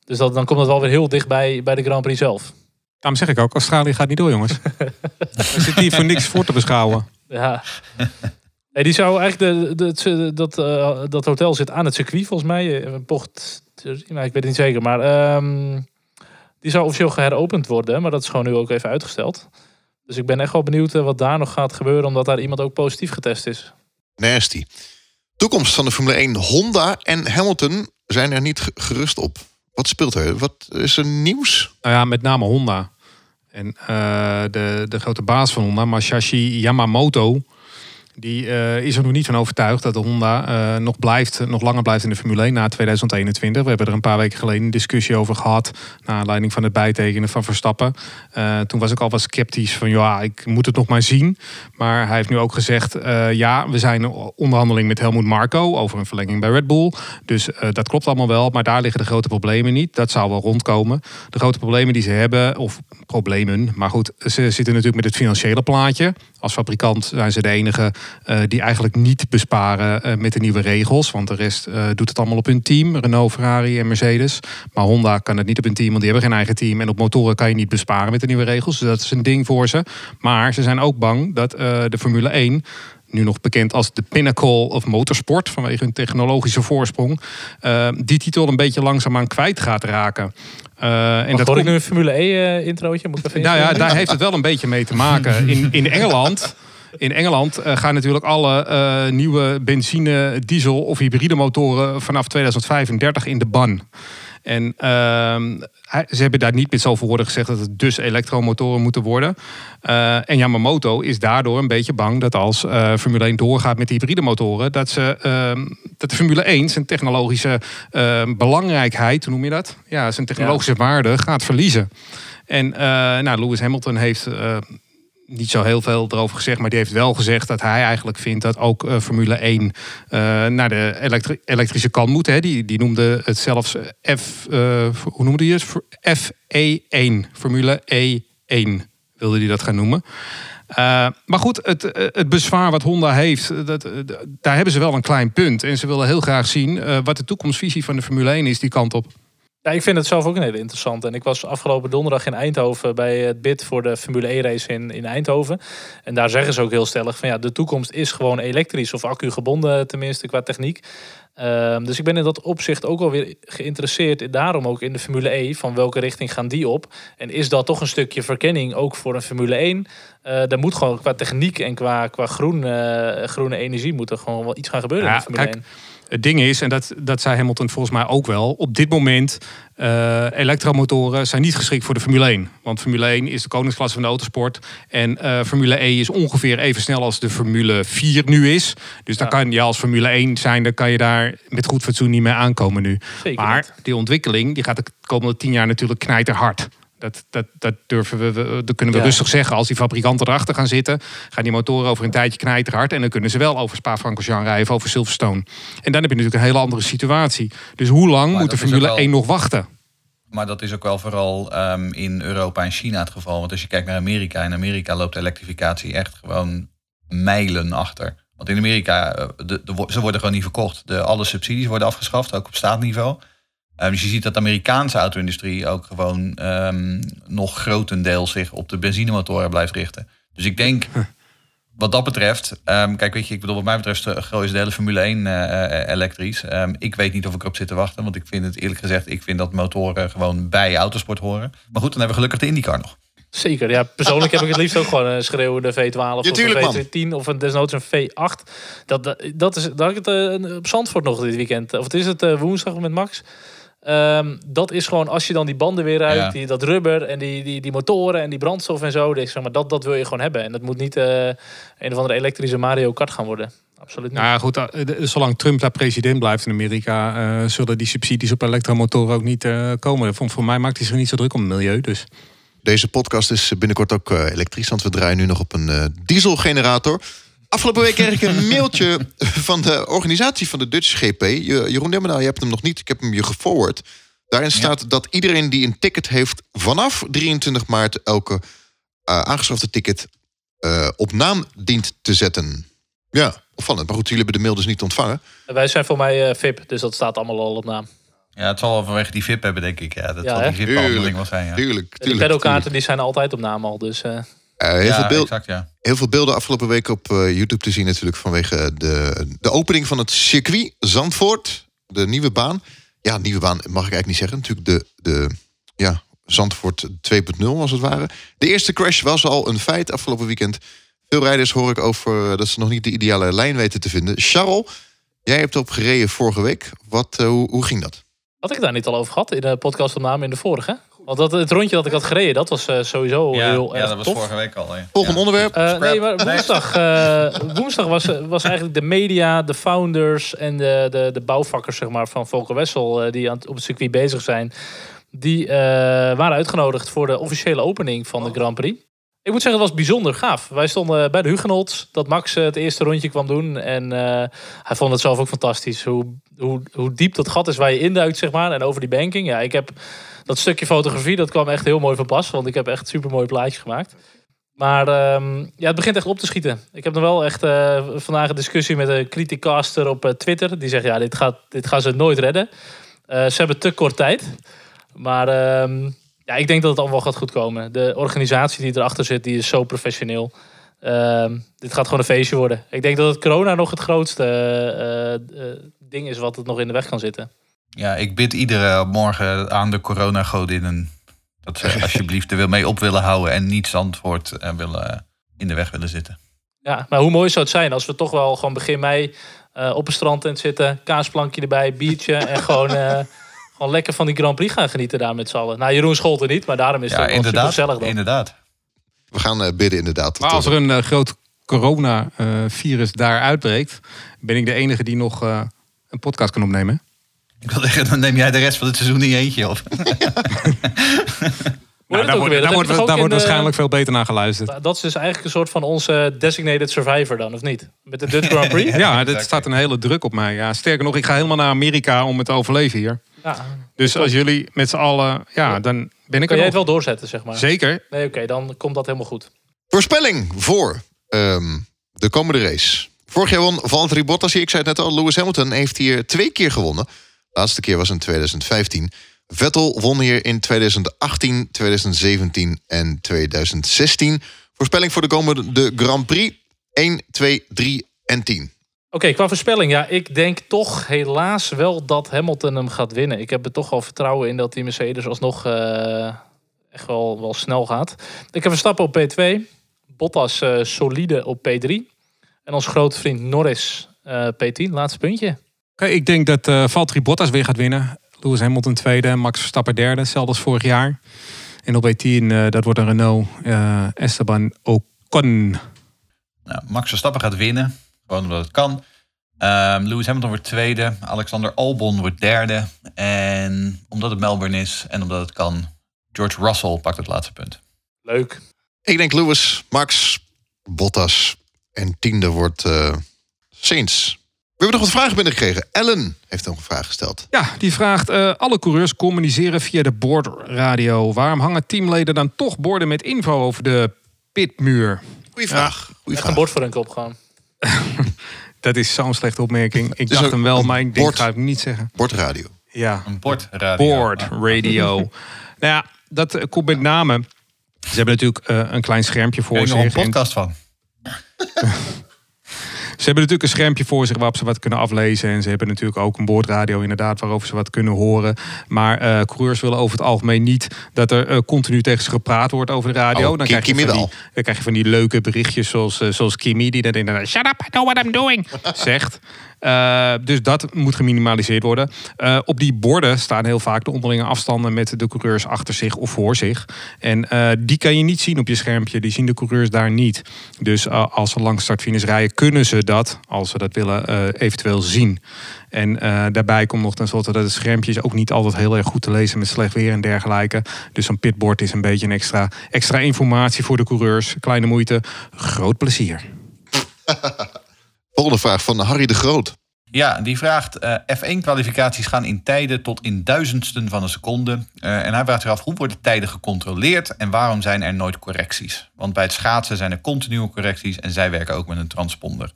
Dus dat, dan komt het wel weer heel dicht bij, de Grand Prix zelf. Daarom zeg ik ook, Australië gaat niet door, jongens. We zitten hier voor niks voor te beschouwen. Ja. Hey, die zou eigenlijk de, de, dat, dat hotel zit aan het circuit volgens mij. Een pocht, nou, ik weet het niet zeker, maar um, die zou officieel geheropend worden, maar dat is gewoon nu ook even uitgesteld. Dus ik ben echt wel benieuwd wat daar nog gaat gebeuren, omdat daar iemand ook positief getest is. Nasty. Toekomst van de Formule 1. Honda en Hamilton zijn er niet gerust op. Wat speelt er? Wat is er nieuws? Nou ja, met name Honda. En uh, de, de grote baas van Honda, Masashi Yamamoto, die uh, is er nog niet van overtuigd dat de Honda uh, nog, blijft, nog langer blijft in de Formule 1 na 2021. We hebben er een paar weken geleden een discussie over gehad. Naar aanleiding van het bijtekenen van Verstappen. Uh, toen was ik al wat sceptisch van ja, ik moet het nog maar zien. Maar hij heeft nu ook gezegd ja, we zijn in onderhandeling met Helmut Marco over een verlenging bij Red Bull. Dus dat klopt allemaal wel. Maar daar liggen de grote problemen niet. Dat zou wel rondkomen. De grote problemen die ze hebben, of problemen, maar goed, ze zitten natuurlijk met het financiële plaatje. Als fabrikant zijn ze de enige uh, die eigenlijk niet besparen uh, met de nieuwe regels. Want de rest uh, doet het allemaal op hun team. Renault, Ferrari en Mercedes. Maar Honda kan het niet op hun team, want die hebben geen eigen team. En op motoren kan je niet besparen met de nieuwe regels. Dus dat is een ding voor ze. Maar ze zijn ook bang dat de Formule 1 nu nog bekend als de pinnacle of motorsport vanwege hun technologische voorsprong, uh, die titel een beetje langzaamaan kwijt gaat raken. Uh, en dat hoor ik nu een Formule E uh, nou ja, daar heeft het wel een beetje mee te maken. In, in Engeland in Engeland uh, gaan natuurlijk alle uh, nieuwe benzine, diesel of hybride motoren vanaf 2035 in de ban. En uh, ze hebben daar niet met zoveel woorden gezegd dat het dus elektromotoren moeten worden. Uh, en Yamamoto is daardoor een beetje bang dat als uh, Formule 1 doorgaat met hybride motoren, dat, ze, uh, dat de Formule 1 zijn technologische ehm, belangrijkheid, hoe noem je dat? Ja, zijn technologische ja. waarde gaat verliezen. En nou, Lewis Hamilton heeft niet zo heel veel erover gezegd, maar die heeft wel gezegd dat hij eigenlijk vindt dat ook uh, Formule 1 uh, naar de elektri elektrische kant moet. Hè. Die, die noemde het zelfs F, uh, hoe noemde hij het? FE1, Formule E1 wilde hij dat gaan noemen. maar goed, het, het bezwaar wat Honda heeft, dat, daar hebben ze wel een klein punt. En ze willen heel graag zien wat de toekomstvisie van de Formule 1 is die kant op. Ja, ik vind het zelf ook een hele interessant. En ik was afgelopen donderdag in Eindhoven bij het bid voor de Formule E-race in, in Eindhoven. En daar zeggen ze ook heel stellig van ja, de toekomst is gewoon elektrisch of accu gebonden tenminste qua techniek. Um, dus ik ben in dat opzicht ook alweer geïnteresseerd, daarom ook in de Formule E, van welke richting gaan die op? En is dat toch een stukje verkenning ook voor een Formule 1? Uh, daar moet gewoon qua techniek en qua, qua groen, uh, groene energie moet er gewoon wel iets gaan gebeuren ja, in de Formule kijk, 1. Het ding is, en dat, dat zei Hamilton volgens mij ook wel, op dit moment uh, elektromotoren zijn niet geschikt voor de Formule 1. Want Formule 1 is de koningsklasse van de autosport. En uh, Formule E is ongeveer even snel als de Formule 4 nu is. Dus dan kan je als Formule 1 zijn, dan kan je daar met goed fatsoen niet mee aankomen nu. Zeker maar niet. die ontwikkeling die gaat de komende tien jaar natuurlijk knijterhard. Dat, dat, dat durven we, dat kunnen we Ja. rustig zeggen. Als die fabrikanten erachter gaan zitten, gaan die motoren over een tijdje knijterhard. En dan kunnen ze wel over Spa-Francorchamps rijden of over Silverstone. En dan heb je natuurlijk een hele andere situatie. Dus hoe lang Maar moet de Formule ook wel- 1 nog wachten? Maar dat is ook wel vooral ehm, in Europa en China het geval. Want als je kijkt naar Amerika, in Amerika loopt de elektrificatie echt gewoon mijlen achter. Want in Amerika, eh, de, ze worden gewoon niet verkocht. De, alle subsidies worden afgeschaft, ook op staatniveau. Eh, dus je ziet dat de Amerikaanse auto-industrie ook gewoon ehm, nog grotendeels zich op de benzinemotoren blijft richten. Dus ik denk, wat dat betreft, ehm, kijk, weet je, ik bedoel, wat mij betreft, de grootste delen Formule 1 eh, eh, elektrisch. Ehm, ik weet niet of ik erop zit te wachten, want ik vind het eerlijk gezegd, ik vind dat motoren gewoon bij autosport horen. Maar goed, dan hebben we gelukkig de IndyCar nog. Zeker, ja. Persoonlijk heb ik het liefst ook gewoon een schreeuwende V12 of een V10 of een desnoods een V8. Dat, dat, dat is, dat ik het eh, op Zandvoort nog dit weekend. Of het is het eh, woensdag met Max. Ehm, dat is gewoon, als je dan die banden weer uit, Ja. die, dat rubber en die, die, die motoren en die brandstof en zo. dus Zeg maar, dat, dat wil je gewoon hebben. En dat moet niet eh, een of andere elektrische Mario Kart gaan worden. Absoluut niet. Nou ja, goed, eh, zolang Trump daar president blijft in Amerika, eh, zullen die subsidies op elektromotoren ook niet eh, komen. Voor, voor mij maakt hij zich niet zo druk om het milieu. Dus. Deze podcast is binnenkort ook elektrisch, want we draaien nu nog op een eh, dieselgenerator. Afgelopen week kreeg ik een mailtje van de organisatie van de Dutch GP. Je- Jeroen Demmenaar, je hebt hem nog niet, ik heb hem je geforward. Daarin staat dat iedereen die een ticket heeft vanaf 23 maart elke eh, aangeschafte ticket eh, op naam dient te zetten. Ja, opvallend. Maar goed, jullie hebben de mail dus niet ontvangen. Wij zijn voor mij eh, VIP, dus dat staat allemaal al op naam. Ja, het zal wel vanwege die VIP hebben, denk ik. Ja, dat Ja, zal die VIP-behandeling Tuurlijk, wel zijn. Ja, Tuurlijk, De tuurlijk. pedalkaarten die zijn altijd op naam al. Dus eh, heel, Ja, veel beeld, exact, ja. heel veel beelden afgelopen week op eh, YouTube te zien natuurlijk vanwege de, de opening van het circuit Zandvoort. De nieuwe baan. Ja, nieuwe baan mag ik eigenlijk niet zeggen. Natuurlijk de, de ja, Zandvoort 2.0 als het ware. De eerste crash was al een feit afgelopen weekend. Veel rijders hoor ik over eh, dat ze nog niet de ideale lijn weten te vinden. Charles, jij hebt op gereden vorige week. Wat, eh, hoe, hoe ging dat? had ik daar niet al over gehad in de podcast op naam in de vorige? Want dat, het rondje dat ik had gereden, dat was eh, sowieso Ja, heel ja, erg dat was tof. vorige week al. Ja. Volgend Ja. onderwerp. Eh, Scrap. nee, maar woensdag, eh, woensdag was, was eigenlijk de media, de founders en de, de, de bouwvakkers zeg maar, van Volker Wessel... die aan het, op het circuit bezig zijn... die eh, waren uitgenodigd voor de officiële opening van de Grand Prix. Ik moet zeggen, het was bijzonder gaaf. Wij stonden bij de Hugenots, dat Max het eerste rondje kwam doen. En eh, hij vond het zelf ook fantastisch. Hoe, hoe, hoe diep dat gat is waar je induikt, zeg maar. En over die banking. Ja, ik heb dat stukje fotografie, dat kwam echt heel mooi van pas. Want ik heb echt super mooie plaatjes gemaakt. Maar ehm, ja, het begint echt op te schieten. Ik heb nog wel echt eh, vandaag een discussie met een criticaster op eh, Twitter. Die zegt, ja, dit, gaat, dit gaan ze nooit redden. Eh, ze hebben te kort tijd. Maar ehm, ja, ik denk dat het allemaal gaat goed komen. De organisatie die erachter zit, die is zo professioneel. Ehm, dit gaat gewoon een feestje worden. Ik denk dat het corona nog het grootste ding is wat het nog in de weg kan zitten. Ja, ik bid iedere morgen aan de coronagodinnen... dat ze alsjeblieft er weer mee op willen houden... en niet Zandvoort eh, willen, in de weg willen zitten. Ja, maar hoe mooi zou het zijn als we toch wel gewoon begin mei eh, op een strandtent zitten, kaasplankje erbij, biertje en gewoon, eh, gewoon lekker van die Grand Prix gaan genieten daar met z'n allen. Nou, Jeroen Scholten niet, maar daarom is het Ja, wel super gezellig dan. inderdaad. We gaan eh, bidden inderdaad. Maar als er een eh, groot coronavirus daar uitbreekt, ben ik de enige die nog eh, een podcast kan opnemen. Ik wil zeggen, dan neem jij de rest van het seizoen in je eentje op. Nou, het daar wordt, daar Dat wordt, daar de- waarschijnlijk veel beter naar geluisterd. Dat is dus eigenlijk een soort van onze designated survivor dan, of niet? Met de Dutch Grand Prix? Ja, er exact. staat een hele druk op mij. Ja, sterker nog, ik ga helemaal naar Amerika om het te overleven hier. Ja. Dus als jullie met z'n allen, ja, dan ben ik Kan er jij het wel doorzetten, zeg maar? Zeker. Nee, oké, dan komt dat helemaal goed. Voorspelling voor ehm, de komende race. Vorig jaar won Valtteri Bottas hier. Ik zei het net al, Lewis Hamilton heeft hier twee keer gewonnen. Laatste keer was in 2015. Vettel won hier in 2018, 2017 en 2016. Voorspelling voor de komende de Grand Prix. 1, 2, 3 en 10. Oké, qua voorspelling. Ja, ik denk toch helaas wel dat Hamilton hem gaat winnen. Ik heb er toch wel vertrouwen in dat die Mercedes alsnog eh, echt wel, wel snel gaat. Ik heb Verstappen op P2. Bottas eh, solide op P3. En ons grote vriend Norris eh, P10, laatste puntje. Oké, ik denk dat eh Valtteri Bottas weer gaat winnen. Lewis Hamilton tweede, Max Verstappen derde, hetzelfde als vorig jaar. En op E10, eh, dat wordt een Renault, eh, Esteban Ocon. Nou, Max Verstappen gaat winnen, gewoon omdat het kan. Ehm, Lewis Hamilton wordt tweede, Alexander Albon wordt derde. En omdat het Melbourne is en omdat het kan, George Russell pakt het laatste punt. Leuk. Ik denk Lewis, Max, Bottas en tiende wordt eh Saints. We hebben nog wat vragen binnengekregen. Ellen heeft nog een vraag gesteld. Ja, die vraagt, eh, alle coureurs communiceren via de boordradio. Waarom hangen teamleden dan toch borden met info over de pitmuur? Goeie vraag. Goeie Echt een vraag. bord voor hun kop gewoon. Dat is zo'n slechte opmerking. Ik is dacht hem wel, een maar ik denk, bord. ga ik niet zeggen. Bordradio. Ja, Een bordradio. board radio. nou ja, dat eh, komt met name. Ze hebben natuurlijk eh, een klein schermpje Daar voor heb ik nog een zich. En podcast van. ze hebben natuurlijk een schermpje voor zich waarop ze wat kunnen aflezen. En ze hebben natuurlijk ook een boordradio inderdaad waarover ze wat kunnen horen. Maar eh, coureurs willen over het algemeen niet dat er eh, continu tegen ze gepraat wordt over de radio. Oh, dan, krijg je van die, dan krijg je van die leuke berichtjes zoals, eh, zoals Kimi die dan inderdaad shut up, I know what I'm doing zegt. Eh, dus dat moet geminimaliseerd worden. Eh, op die borden staan heel vaak de onderlinge afstanden met de coureurs achter zich of voor zich. En eh, die kan je niet zien op je schermpje. Die zien de coureurs daar niet. Dus als ze langs startfinish rijden, kunnen ze dat, als ze dat willen, eventueel zien. En daarbij komt nog tenslotte dat het schermpje is ook niet altijd heel erg goed te lezen met slecht weer en dergelijke. Dus zo'n pitboard is een beetje een extra, extra informatie voor de coureurs. Kleine moeite, groot plezier. Volgende vraag van Harry de Groot. Ja, die vraagt: eh, F1-kwalificaties gaan in tijden tot in duizendsten van een seconde. Eh, en hij vraagt zich af: hoe worden tijden gecontroleerd en waarom zijn er nooit correcties? Want bij het schaatsen zijn er continue correcties en zij werken ook met een transponder.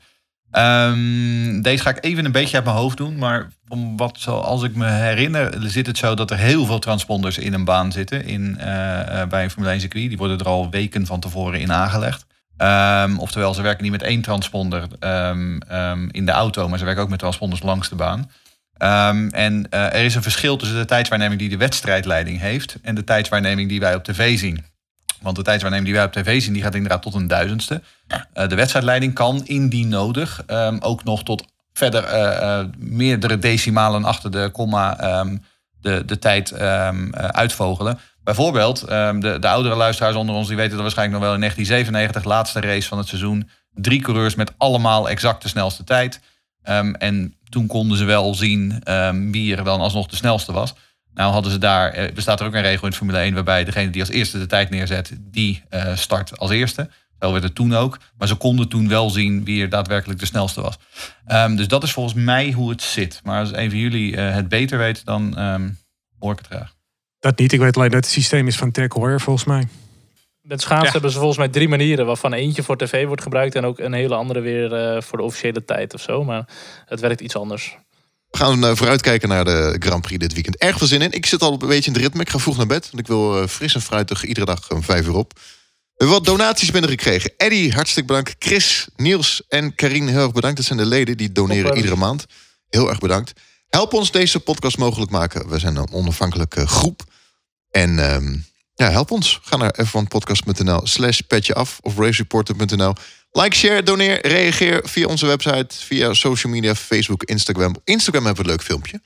Ehm, deze ga ik even een beetje uit mijn hoofd doen. Maar om wat, zoals ik me herinner, zit het zo dat er heel veel transponders in een baan zitten in, eh, bij een Formule 1 circuit. Die worden er al weken van tevoren in aangelegd. Ehm, oftewel, ze werken niet met één transponder ehm, ehm, in de auto, maar ze werken ook met transponders langs de baan. En eh, er is een verschil tussen de tijdswaarneming die de wedstrijdleiding heeft en de tijdswaarneming die wij op tv zien. Want de tijdswaarneming die wij op tv zien, die gaat inderdaad tot een duizendste. Eh, de wedstrijdleiding kan indien nodig ook nog tot verder eh, meerdere decimalen achter de komma de, de tijd uitvogelen. Bijvoorbeeld, ehm, de, de oudere luisteraars onder ons, die weten dat waarschijnlijk nog wel in 1997, laatste race van het seizoen, drie coureurs met allemaal exact de snelste tijd. Ehm, en toen konden ze wel zien ehm, wie er dan alsnog de snelste was. Nou hadden ze daar, eh, bestaat er ook een regel in Formule 1 waarbij degene die als eerste de tijd neerzet, die eh, start als eerste. Zo werd het toen ook. Maar ze konden toen wel zien wie er daadwerkelijk de snelste was. Dus dat is volgens mij hoe het zit. Maar als een van jullie eh, het beter weet, dan hoor ik het graag. Dat niet. Ik weet alleen dat het systeem is van Tech Heuer, volgens mij. Met schaatsen Ja. hebben ze volgens mij drie manieren, waarvan eentje voor tv wordt gebruikt en ook een hele andere weer eh, voor de officiële tijd of zo. Maar het werkt iets anders. We gaan eh, vooruitkijken naar de Grand Prix dit weekend. Erg veel zin in. Ik zit al een beetje in het ritme. Ik ga vroeg naar bed. Want ik wil eh, fris en fruitig iedere dag om vijf uur op. We hebben wat donaties binnengekregen. Eddie, hartstikke bedankt. Chris, Niels en Karine, heel erg bedankt. Dat zijn de leden die doneren iedere maand. Heel erg bedankt. Help ons deze podcast mogelijk maken. We zijn een onafhankelijke groep. En ehm, ja, help ons. Ga naar f1podcast.nl slash petje af of racereporter.nl. Like, share, doneer, reageer via onze website, via social media, Facebook, Instagram. Op Instagram hebben we een leuk filmpje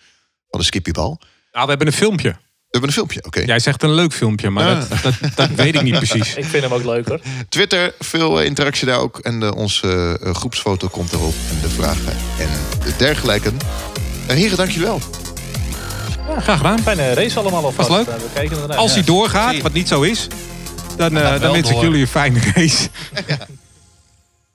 van de Skippybal. We Nou, we hebben een filmpje. hebben een filmpje, oké. Jij zegt een leuk filmpje, maar Ah. dat, dat, dat weet ik niet precies. Ik vind hem ook leuk hoor. Twitter, veel eh, interactie daar ook. En eh, onze eh, groepsfoto komt erop. En de vragen en de dergelijke. Uh, heren, dank Graag gedaan. Fijne race allemaal alvast. Was leuk. Eh, We kijken ernaar. Als hij doorgaat, wat niet zo is, dan, eh, gaat dan wens ik jullie een fijne race.